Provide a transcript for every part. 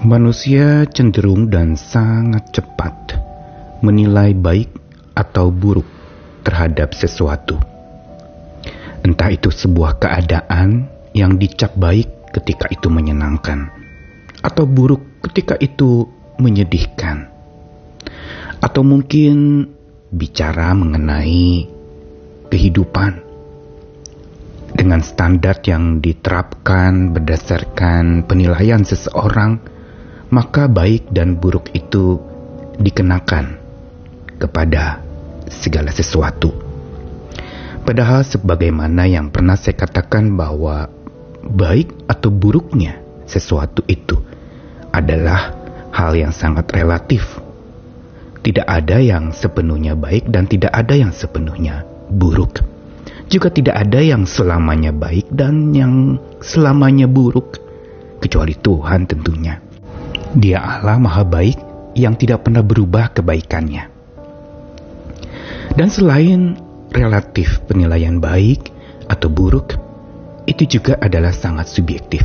Manusia cenderung dan sangat cepat menilai baik atau buruk terhadap sesuatu. Entah itu sebuah keadaan yang dicap baik ketika itu menyenangkan, atau buruk ketika itu menyedihkan, atau mungkin bicara mengenai kehidupan dengan standar yang diterapkan berdasarkan penilaian seseorang maka baik dan buruk itu dikenakan kepada segala sesuatu. Padahal sebagaimana yang pernah saya katakan bahwa baik atau buruknya sesuatu itu adalah hal yang sangat relatif. Tidak ada yang sepenuhnya baik dan tidak ada yang sepenuhnya buruk. Juga tidak ada yang selamanya baik dan yang selamanya buruk, kecuali Tuhan tentunya. Dia Allah Maha Baik yang tidak pernah berubah kebaikannya. Dan selain relatif penilaian baik atau buruk, itu juga adalah sangat subjektif.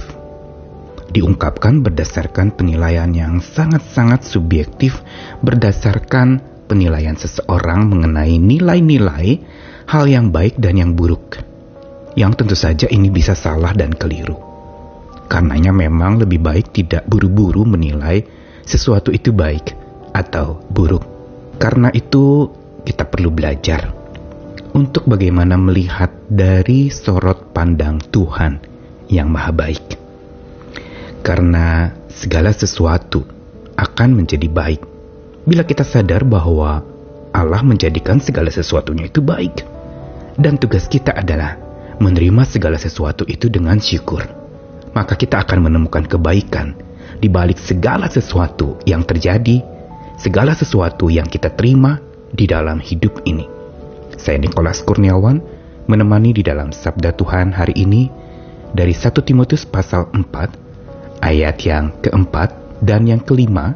Diungkapkan berdasarkan penilaian yang sangat-sangat subjektif berdasarkan penilaian seseorang mengenai nilai-nilai hal yang baik dan yang buruk. Yang tentu saja ini bisa salah dan keliru. Karenanya memang lebih baik tidak buru-buru menilai sesuatu itu baik atau buruk. Karena itu kita perlu belajar untuk bagaimana melihat dari sorot pandang Tuhan yang maha baik. Karena segala sesuatu akan menjadi baik bila kita sadar bahwa Allah menjadikan segala sesuatunya itu baik. Dan tugas kita adalah menerima segala sesuatu itu dengan syukur maka kita akan menemukan kebaikan di balik segala sesuatu yang terjadi, segala sesuatu yang kita terima di dalam hidup ini. Saya Nikolas Kurniawan menemani di dalam Sabda Tuhan hari ini dari 1 Timotius pasal 4 ayat yang keempat dan yang kelima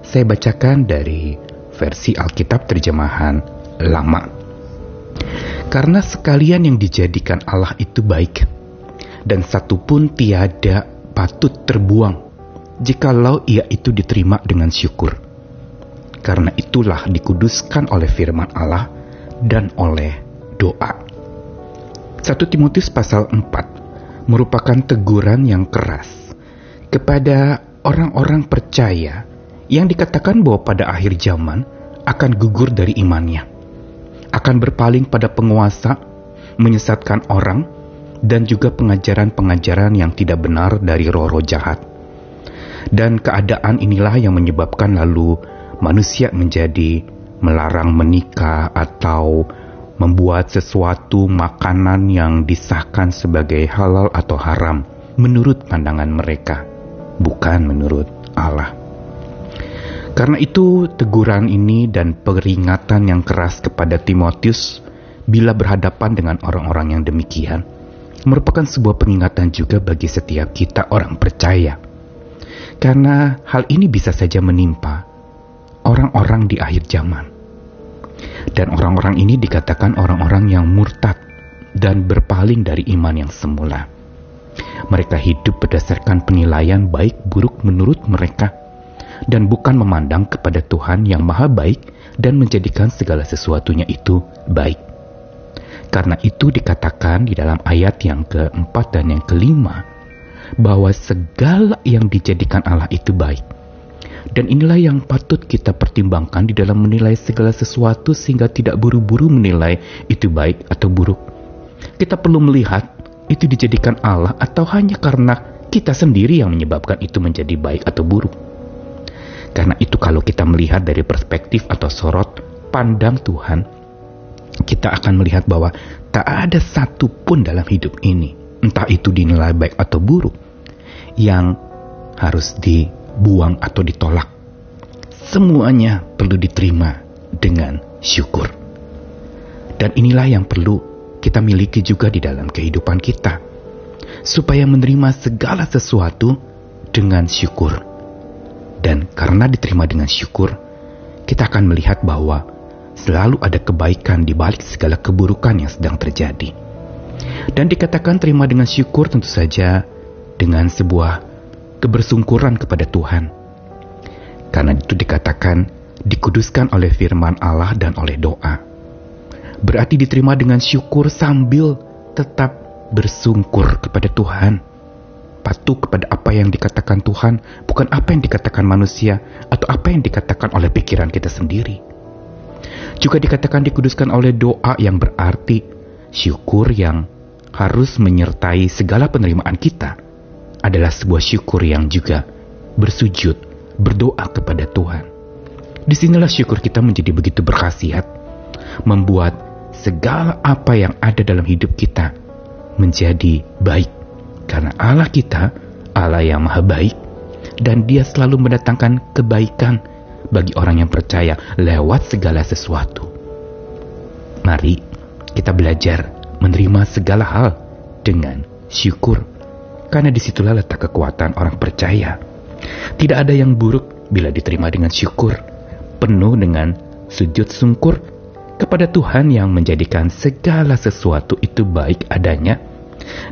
saya bacakan dari versi Alkitab terjemahan lama. Karena sekalian yang dijadikan Allah itu baik, dan satu pun tiada patut terbuang jikalau ia itu diterima dengan syukur. Karena itulah dikuduskan oleh firman Allah dan oleh doa. 1 Timotius pasal 4 merupakan teguran yang keras kepada orang-orang percaya yang dikatakan bahwa pada akhir zaman akan gugur dari imannya, akan berpaling pada penguasa, menyesatkan orang, dan juga pengajaran-pengajaran yang tidak benar dari roh-roh jahat. Dan keadaan inilah yang menyebabkan lalu manusia menjadi melarang menikah atau membuat sesuatu makanan yang disahkan sebagai halal atau haram menurut pandangan mereka, bukan menurut Allah. Karena itu, teguran ini dan peringatan yang keras kepada Timotius bila berhadapan dengan orang-orang yang demikian merupakan sebuah peringatan juga bagi setiap kita orang percaya. Karena hal ini bisa saja menimpa orang-orang di akhir zaman. Dan orang-orang ini dikatakan orang-orang yang murtad dan berpaling dari iman yang semula. Mereka hidup berdasarkan penilaian baik buruk menurut mereka dan bukan memandang kepada Tuhan yang maha baik dan menjadikan segala sesuatunya itu baik. Karena itu dikatakan di dalam ayat yang keempat dan yang kelima bahwa segala yang dijadikan Allah itu baik. Dan inilah yang patut kita pertimbangkan di dalam menilai segala sesuatu sehingga tidak buru-buru menilai itu baik atau buruk. Kita perlu melihat itu dijadikan Allah atau hanya karena kita sendiri yang menyebabkan itu menjadi baik atau buruk. Karena itu kalau kita melihat dari perspektif atau sorot pandang Tuhan, kita akan melihat bahwa tak ada satu pun dalam hidup ini, entah itu dinilai baik atau buruk, yang harus dibuang atau ditolak. Semuanya perlu diterima dengan syukur. Dan inilah yang perlu kita miliki juga di dalam kehidupan kita, supaya menerima segala sesuatu dengan syukur. Dan karena diterima dengan syukur, kita akan melihat bahwa selalu ada kebaikan di balik segala keburukan yang sedang terjadi. Dan dikatakan terima dengan syukur tentu saja dengan sebuah kebersungkuran kepada Tuhan Karena itu dikatakan dikuduskan oleh firman Allah dan oleh doa. Berarti diterima dengan syukur sambil tetap bersungkur kepada Tuhan. Patuh kepada apa yang dikatakan Tuhan, bukan apa yang dikatakan manusia atau apa yang dikatakan oleh pikiran kita sendiri. Juga dikatakan dikuduskan oleh doa yang berarti syukur yang harus menyertai segala penerimaan kita adalah sebuah syukur yang juga bersujud, berdoa kepada Tuhan. Di sinilah syukur kita menjadi begitu berkhasiat, membuat segala apa yang ada dalam hidup kita menjadi baik. Karena Allah kita, Allah yang maha baik, dan dia selalu mendatangkan kebaikan bagi orang yang percaya lewat segala sesuatu. Mari kita belajar menerima segala hal dengan syukur, karena di situlah letak kekuatan orang percaya. Tidak ada yang buruk bila diterima dengan syukur, penuh dengan sujud sungkur kepada Tuhan yang menjadikan segala sesuatu itu baik adanya,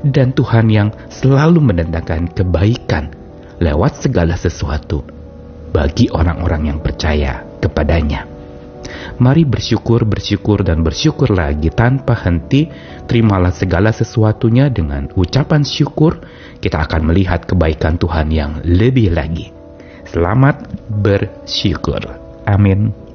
dan Tuhan yang selalu mendatangkan kebaikan lewat segala sesuatu bagi orang-orang yang percaya kepadanya. Mari bersyukur, bersyukur, dan bersyukur lagi tanpa henti. Terimalah segala sesuatunya dengan ucapan syukur. Kita akan melihat kebaikan Tuhan yang lebih lagi. Selamat bersyukur. Amin.